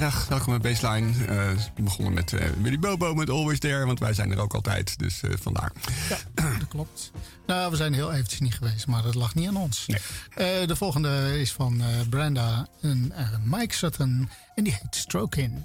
Vrijdag. Welkom bij Baseline. Uh, we begonnen met uh, Willy Bobo met Always There, want wij zijn er ook altijd. Dus uh, vandaar. Ja, dat klopt. Nou, we zijn heel eventjes niet geweest, maar dat lag niet aan ons. Nee. de volgende is van Brenda en Mike Sutton en die heet Stroke In.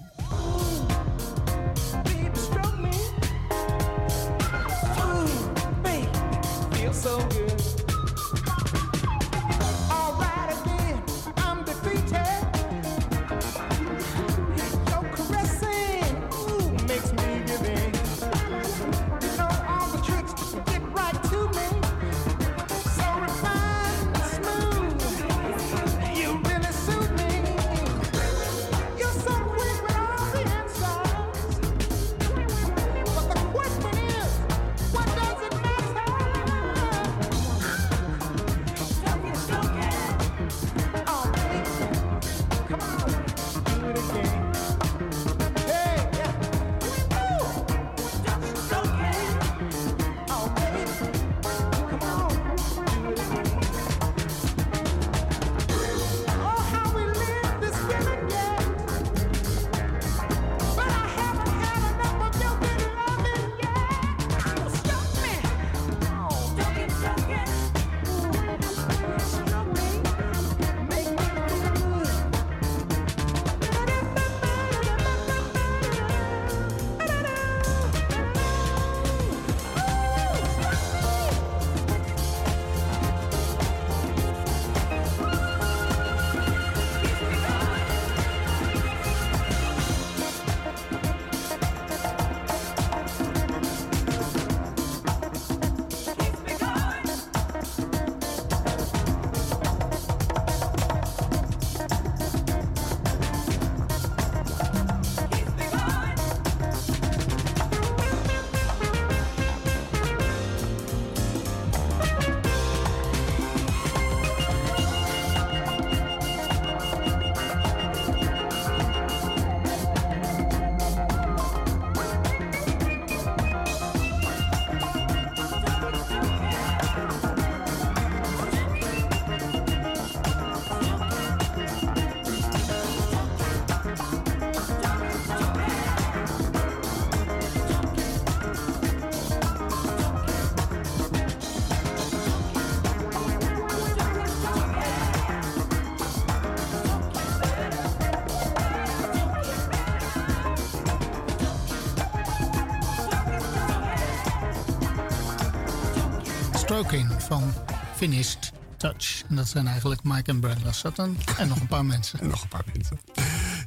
Van Finished Touch. En dat zijn eigenlijk Mike en Brenda Sutton en nog een paar mensen. En nog een paar mensen.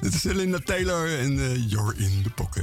Dit is Linda Taylor en uh, You're in the Pocket.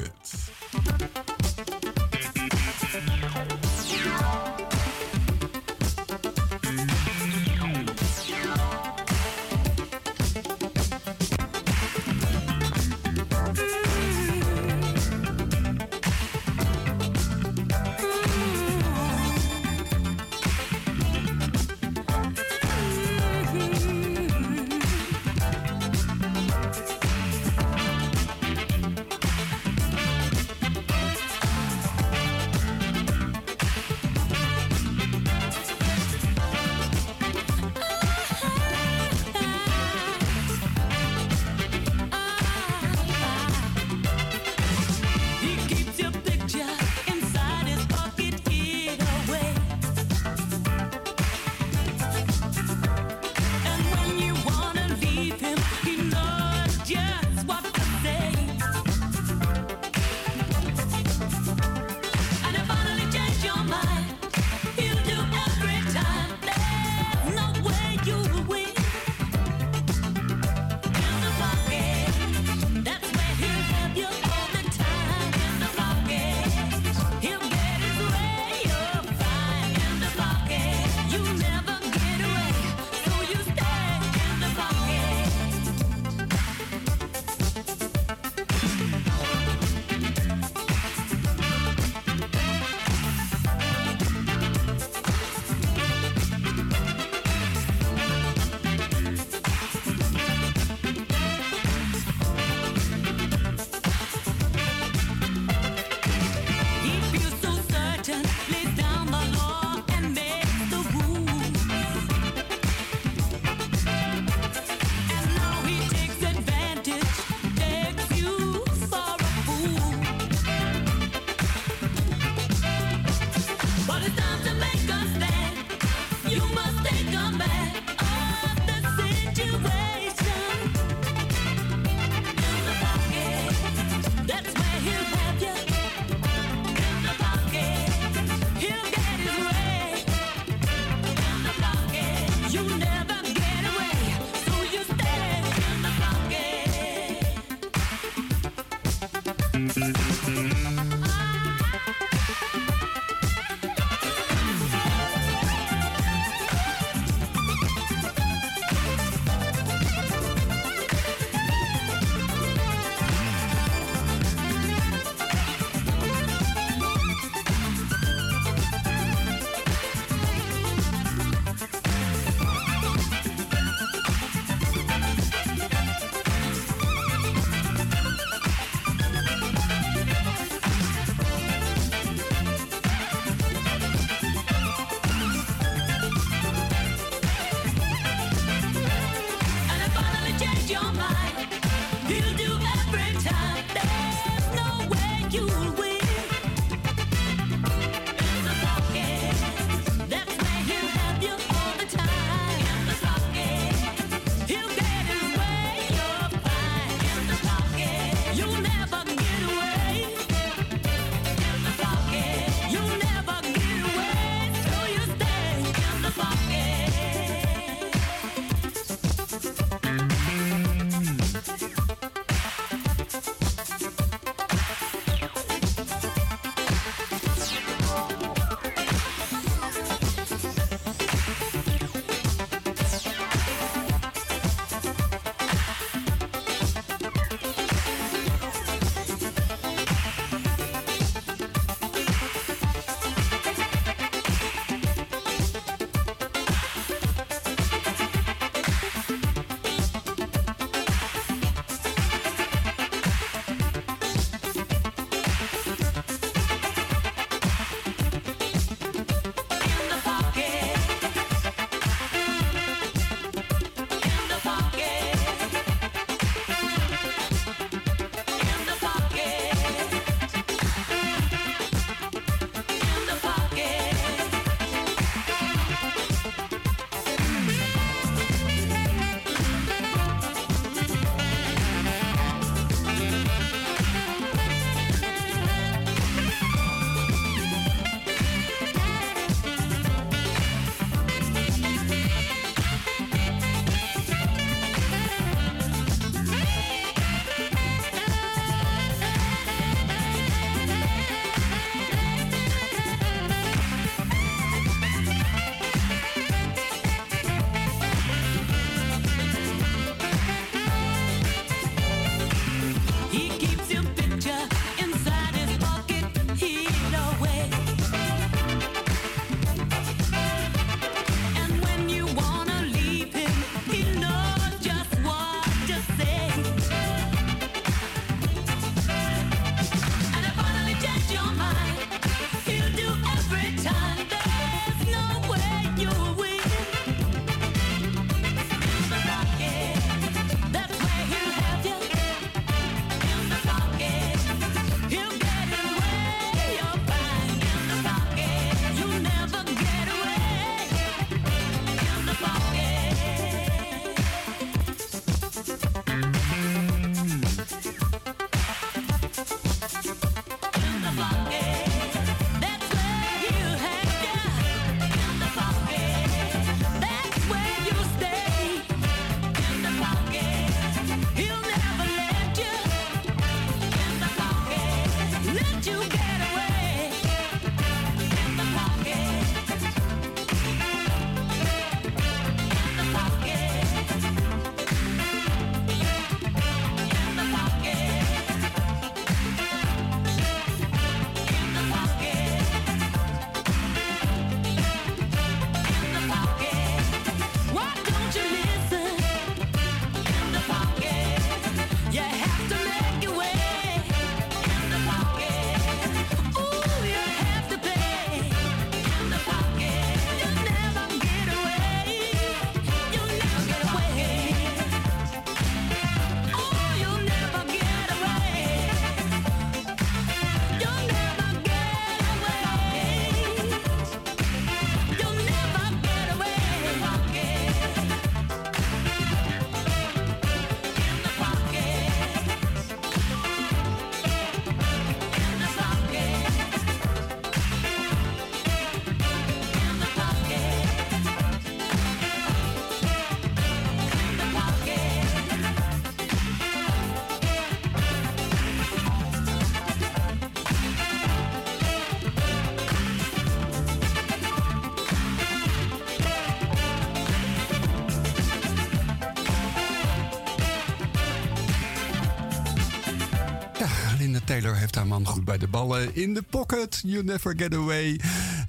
Taylor heeft haar man goed bij de ballen. In the pocket, you never get away.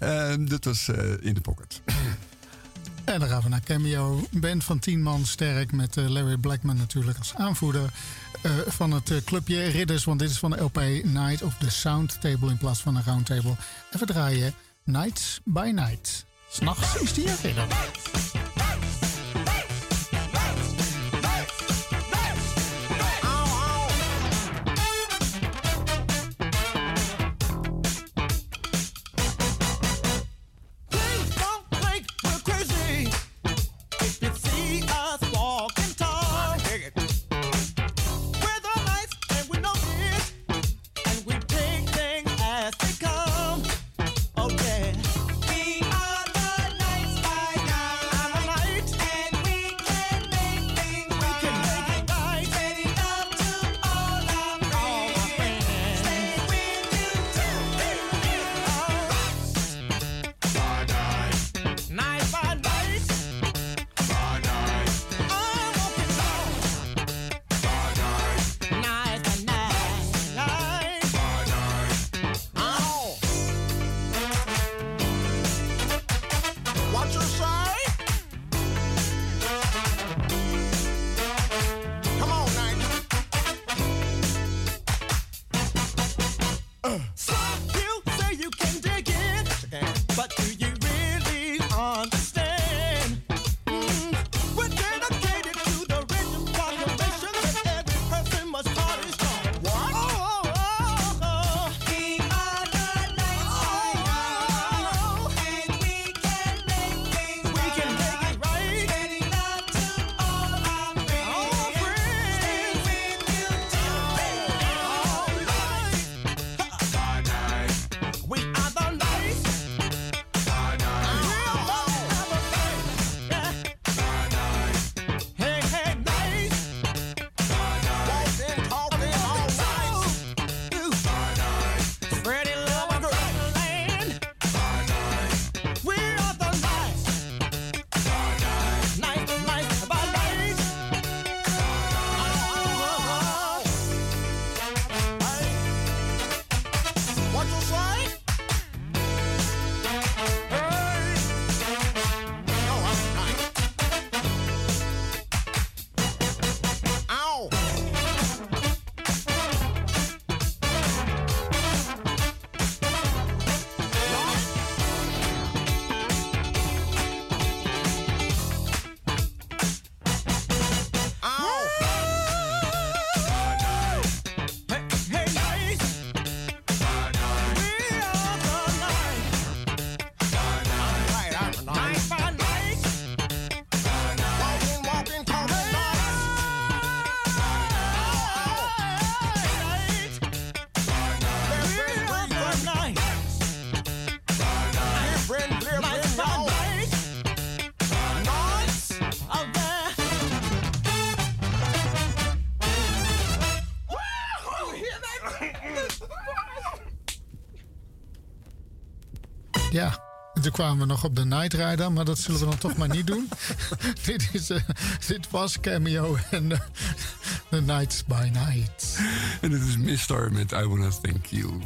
Uh, dat was uh, in the pocket. En dan gaan we naar Cameo. Band van tien man sterk met uh, Larry Blackman natuurlijk als aanvoerder uh, van het clubje Ridders. Want dit is van de LP Night of the Sound Table in plaats van een round table. En we draaien Nights by Night. S'nachts is die er understand. Ja, toen kwamen we nog op de Night Rider, maar dat zullen we dan toch maar niet doen. dit, is, dit was Cameo en uh, The Nights by Night. En dit is Mister met I Wanna Thank You.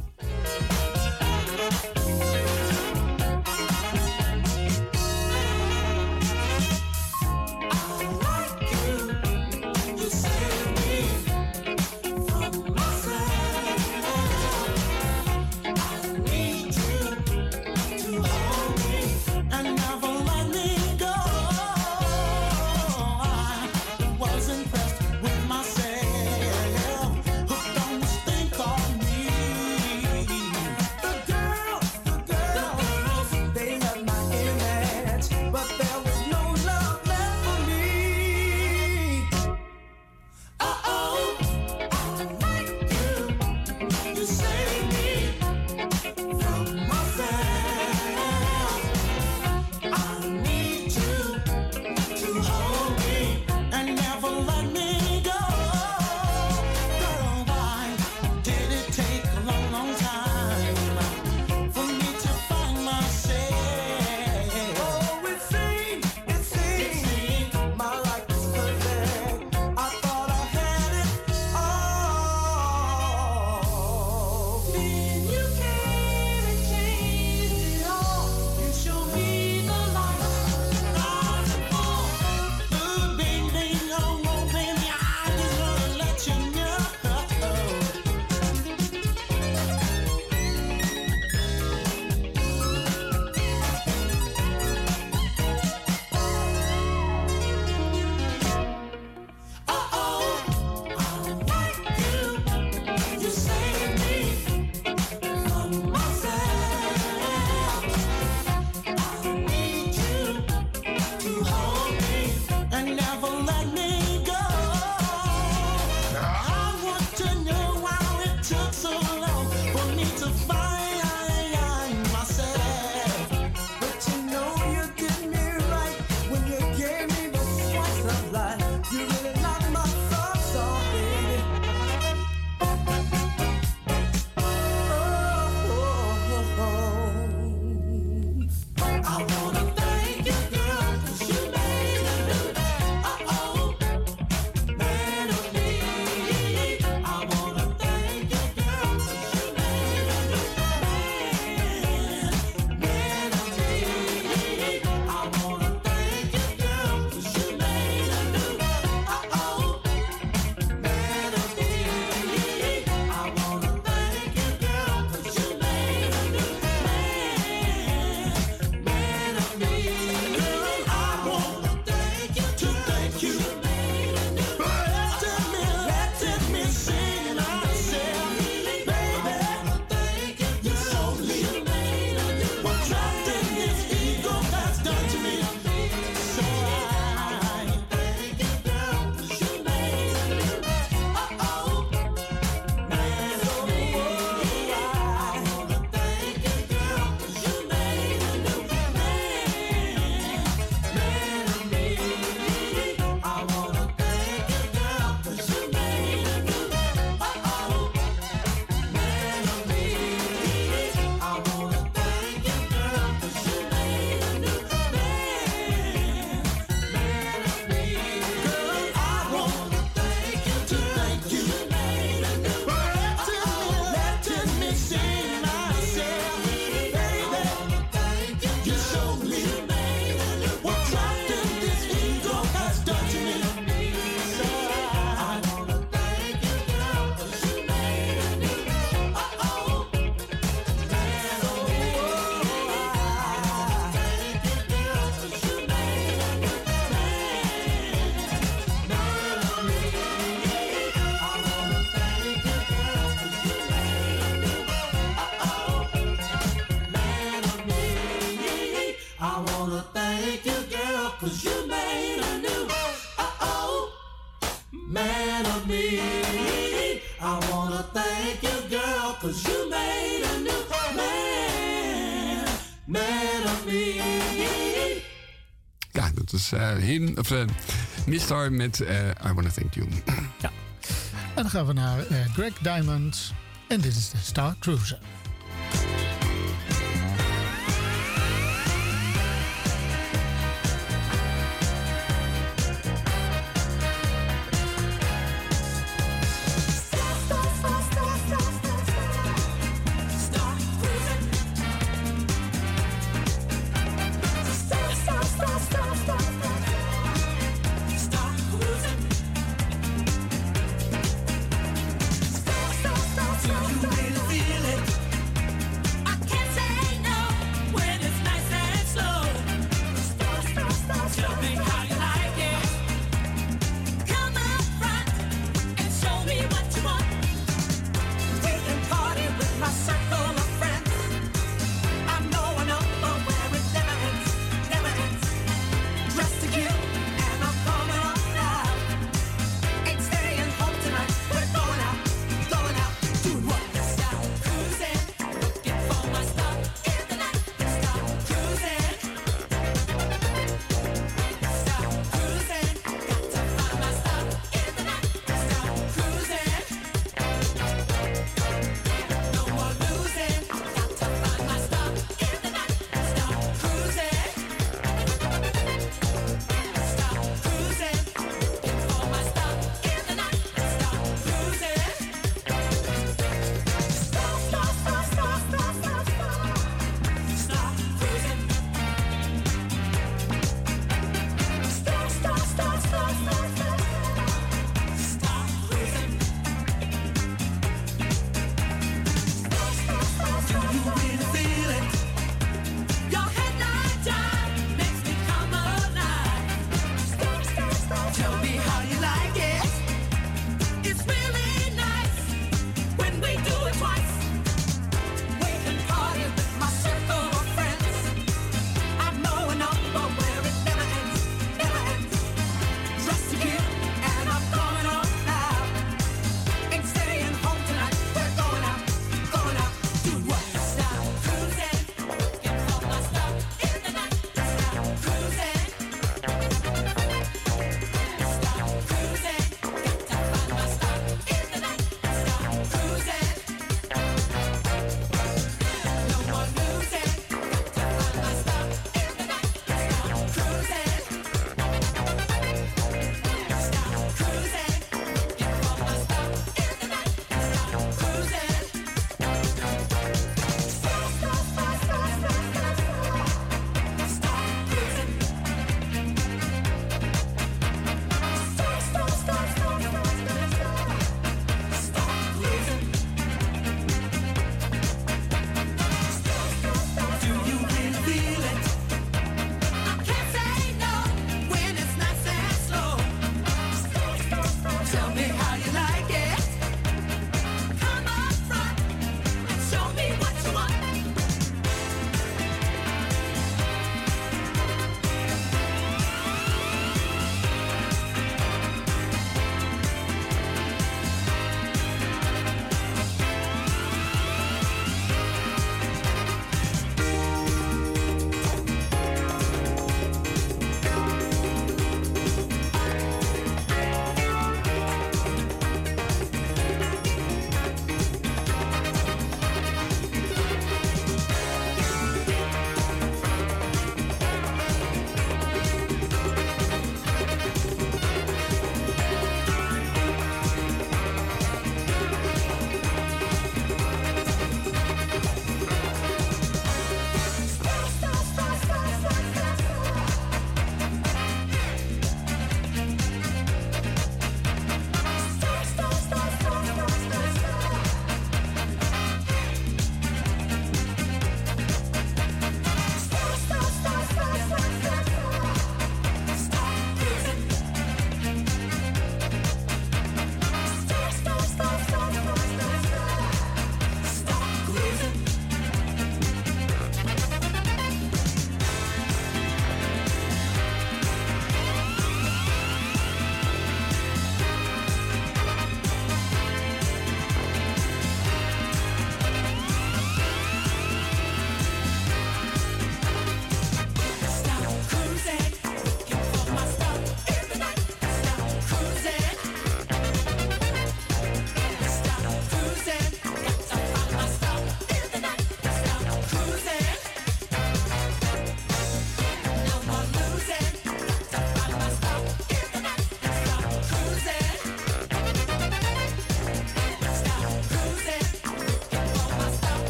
Uh, him, of uh, met uh, I Wanna Thank You. Ja. En dan gaan we naar Greg Diamond. En dit is de Star Cruiser.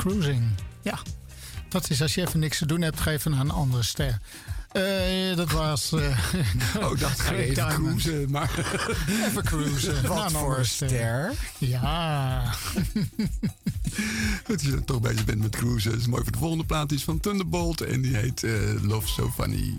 Cruising. Ja, dat is als je even niks te doen hebt, ga even naar een andere ster. Uh, dat was. Uh, oh, dat ga even cruisen, maar. even cruisen. Wat voor een ster? Ja. Dat je dan toch bezig bent met cruisen. Dat is mooi voor de volgende plaat. Die is van Thunderbolt en die heet uh, Love So Funny.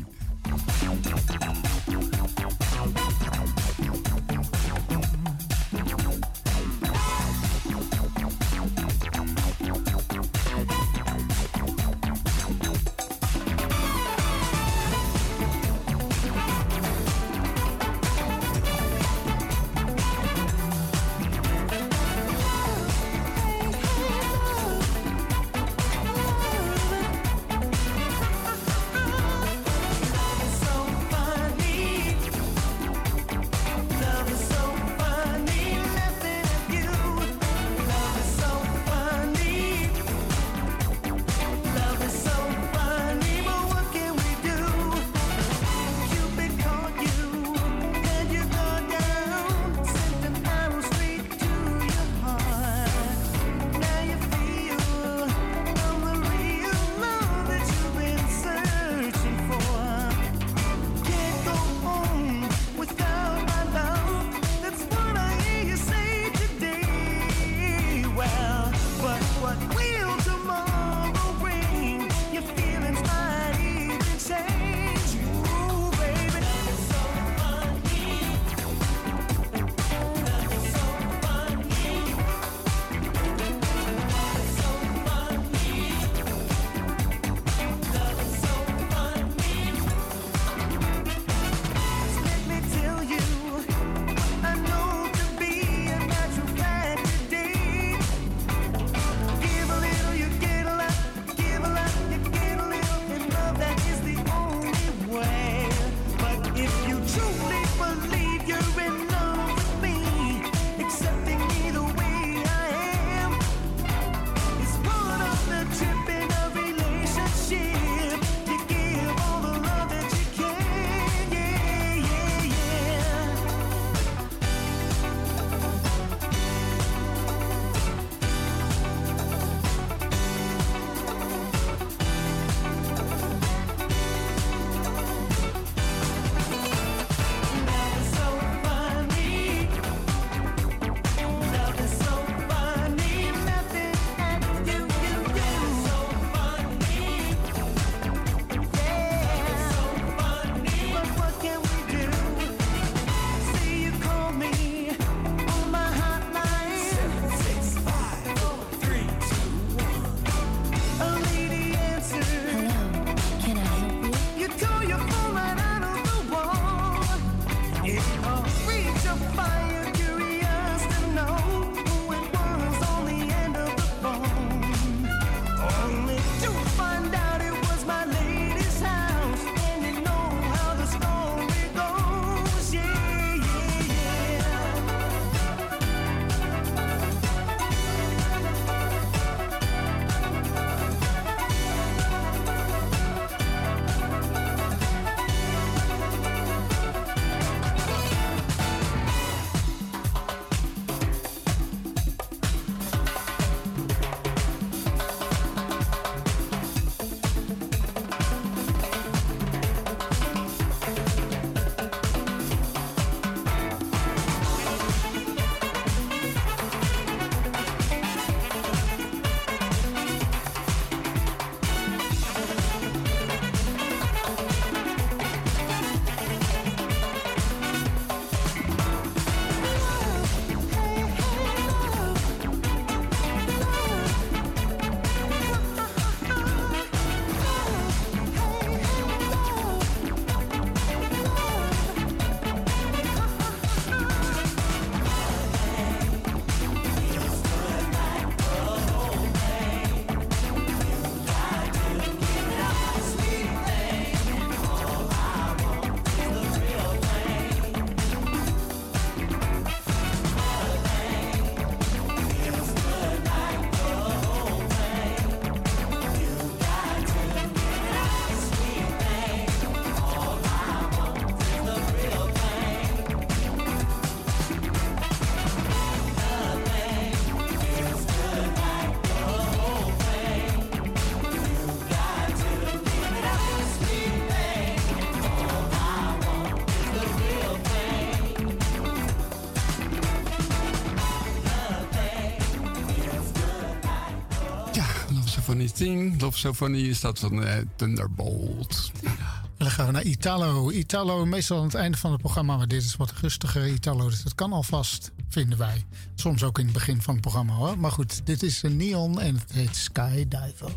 Funny Thing. Love So Funny is dat van uh, Thunderbolt. En dan gaan we naar Italo. Italo, meestal aan het einde van het programma. Maar dit is wat rustiger Italo. Dus dat kan alvast, vinden wij. Soms ook in het begin van het programma hoor. Maar goed, dit is een Neon en het heet Skydiver.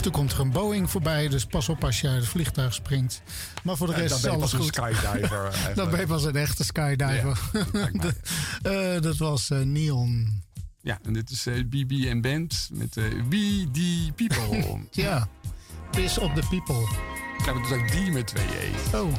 En toe komt er een Boeing voorbij, dus pas op als je uit het vliegtuig springt. Maar voor de rest is alles goed. skydiver. dan ben je pas een echte skydiver. dat, uh, dat was uh, Neon. Ja, en dit is uh, eh, BB en Band met We The People. ja, Piss op the People. Ja, maar dus ook die met twee E. Oh.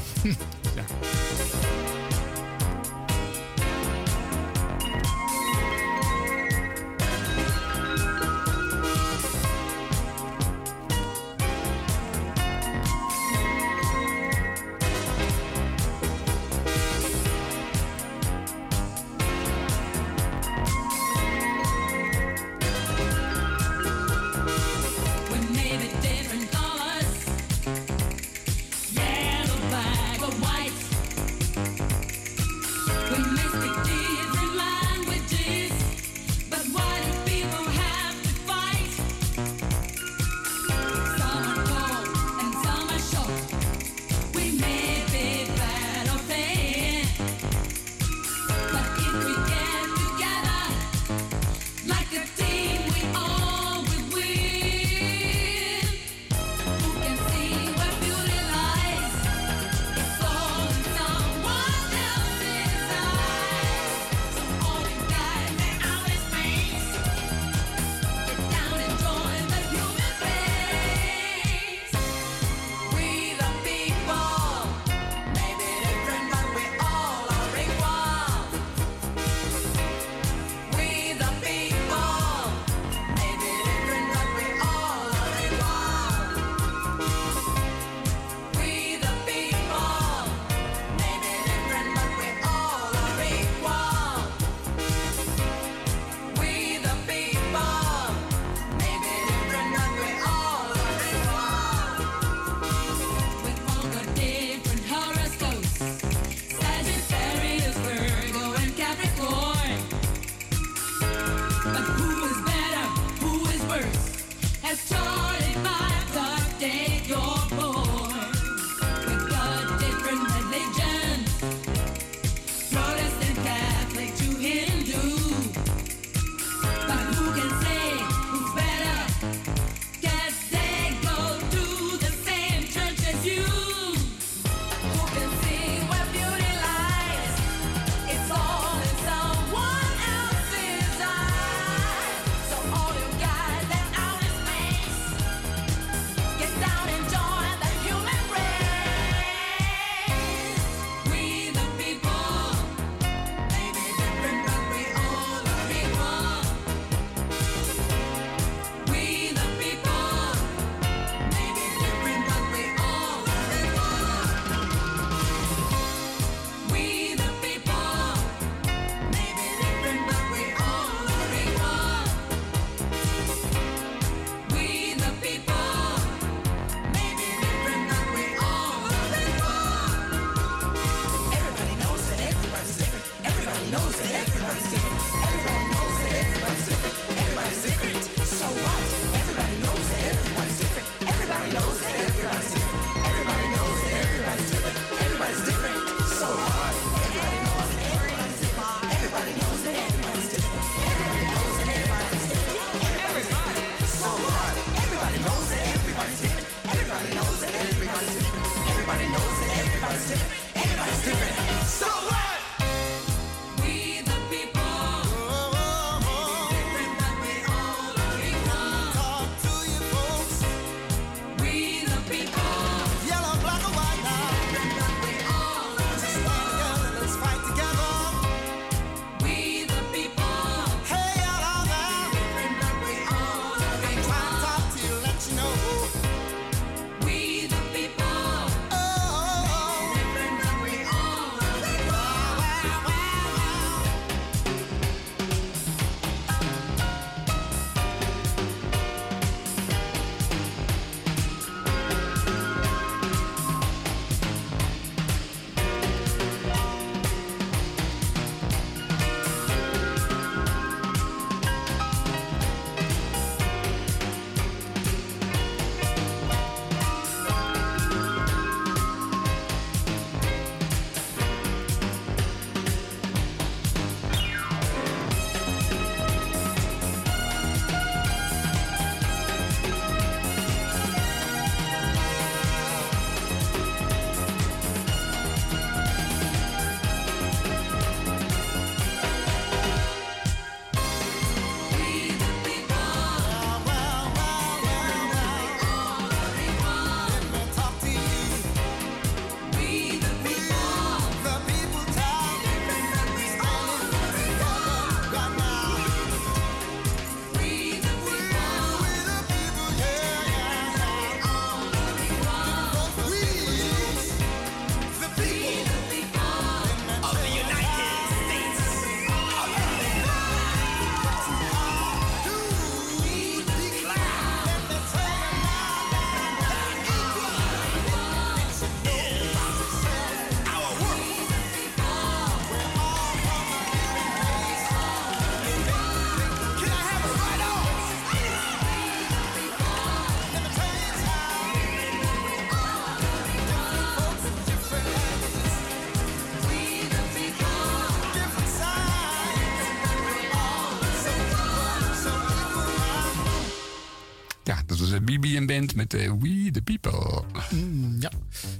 Met uh, We The People. Mm, ja.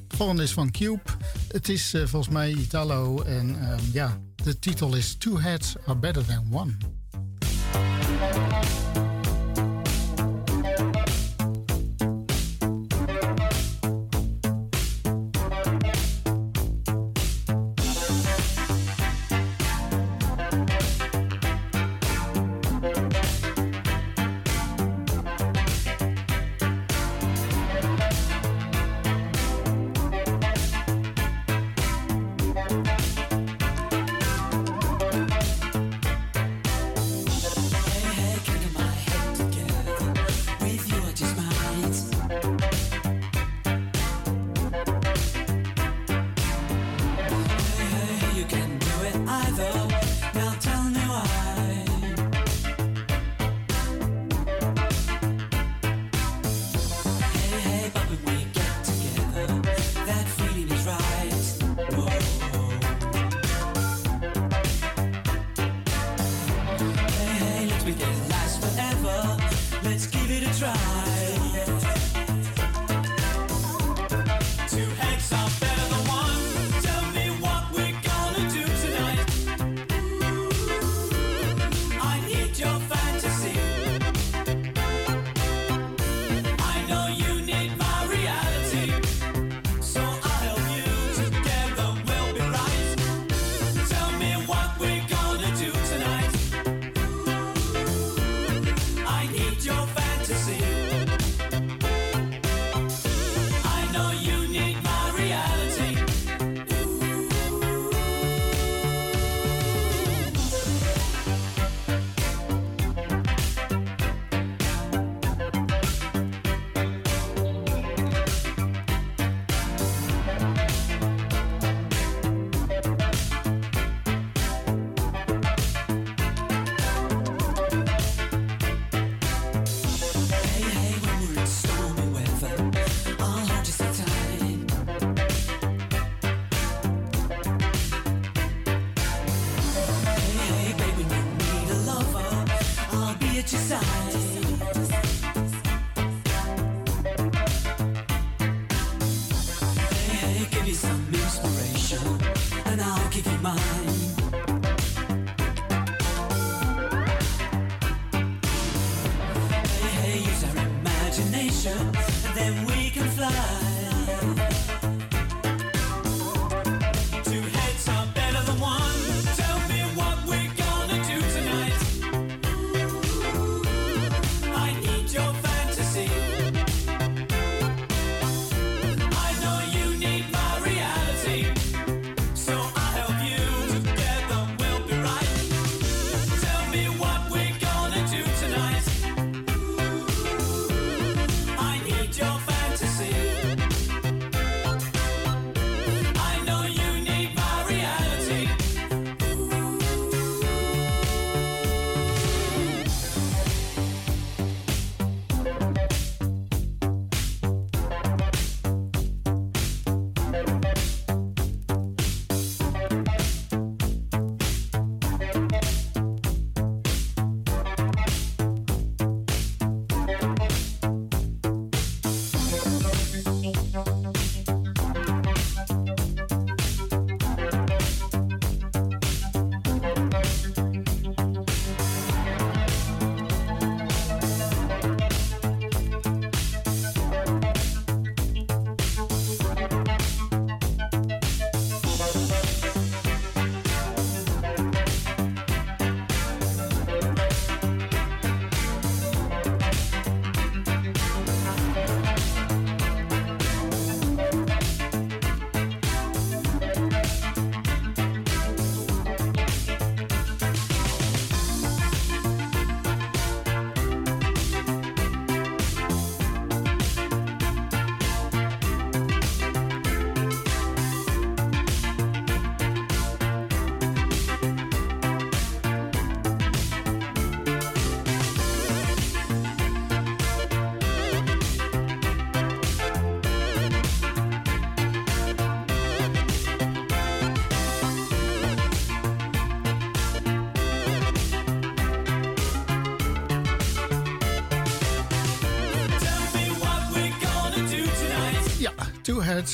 De volgende is van Cube. Het is uh, volgens mij Italo. En um, ja, de titel is Two Heads Are Better Than One.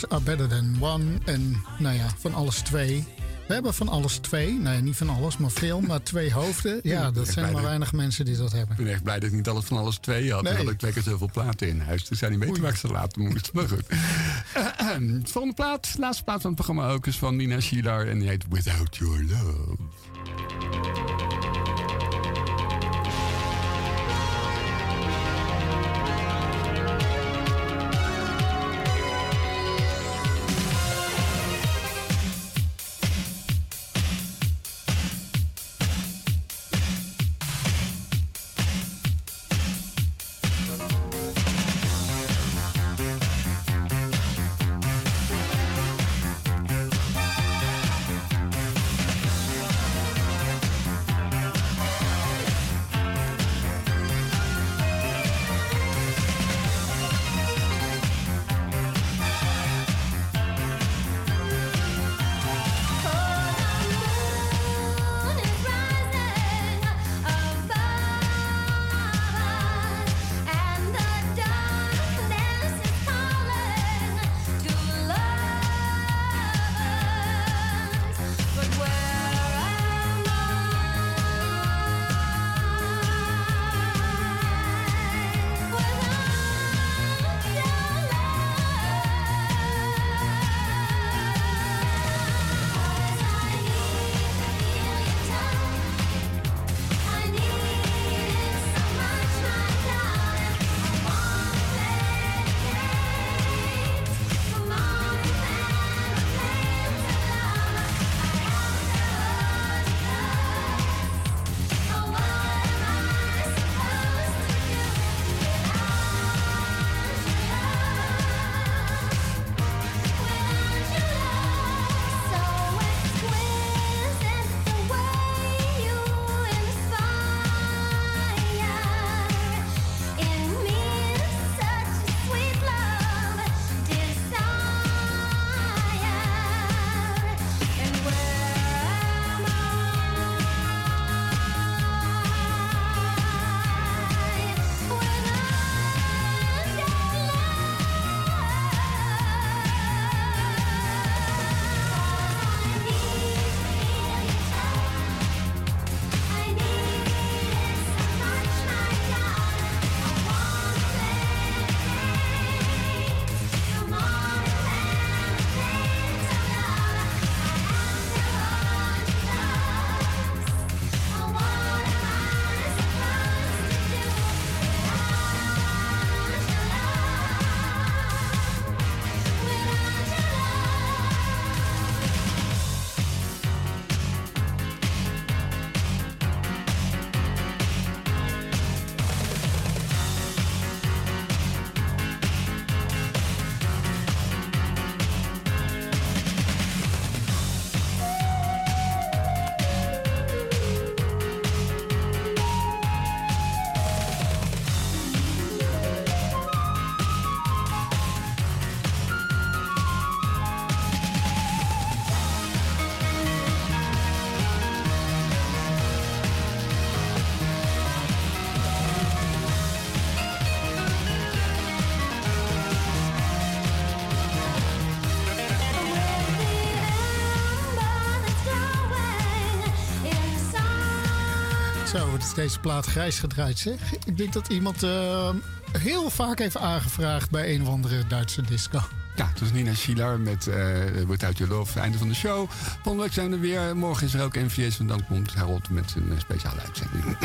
Are better than one. En nou ja, van alles twee. We hebben van alles twee. Nee, niet van alles, maar veel. Maar twee hoofden. Ja, dat zijn maar weinig mensen die dat hebben. Ik ben echt blij dat ik niet alles van alles twee had. Nee. Dan had ik twee keer zoveel platen in huis. Dus zijn niet weten waar ik ze laten moest. Maar goed. volgende plaat, laatste plaat van het programma ook, is van Nina Shilar. En die heet Without Your Love. Deze plaat grijs gedraaid, zeg. Ik denk dat iemand uh, heel vaak heeft aangevraagd bij een of andere Duitse disco. Ja, het was Nina Schiller met uh, Without Your Love, einde van de show. Volgende zijn we weer. Morgen is er ook NVS en dan komt Harold met een speciale uitzending.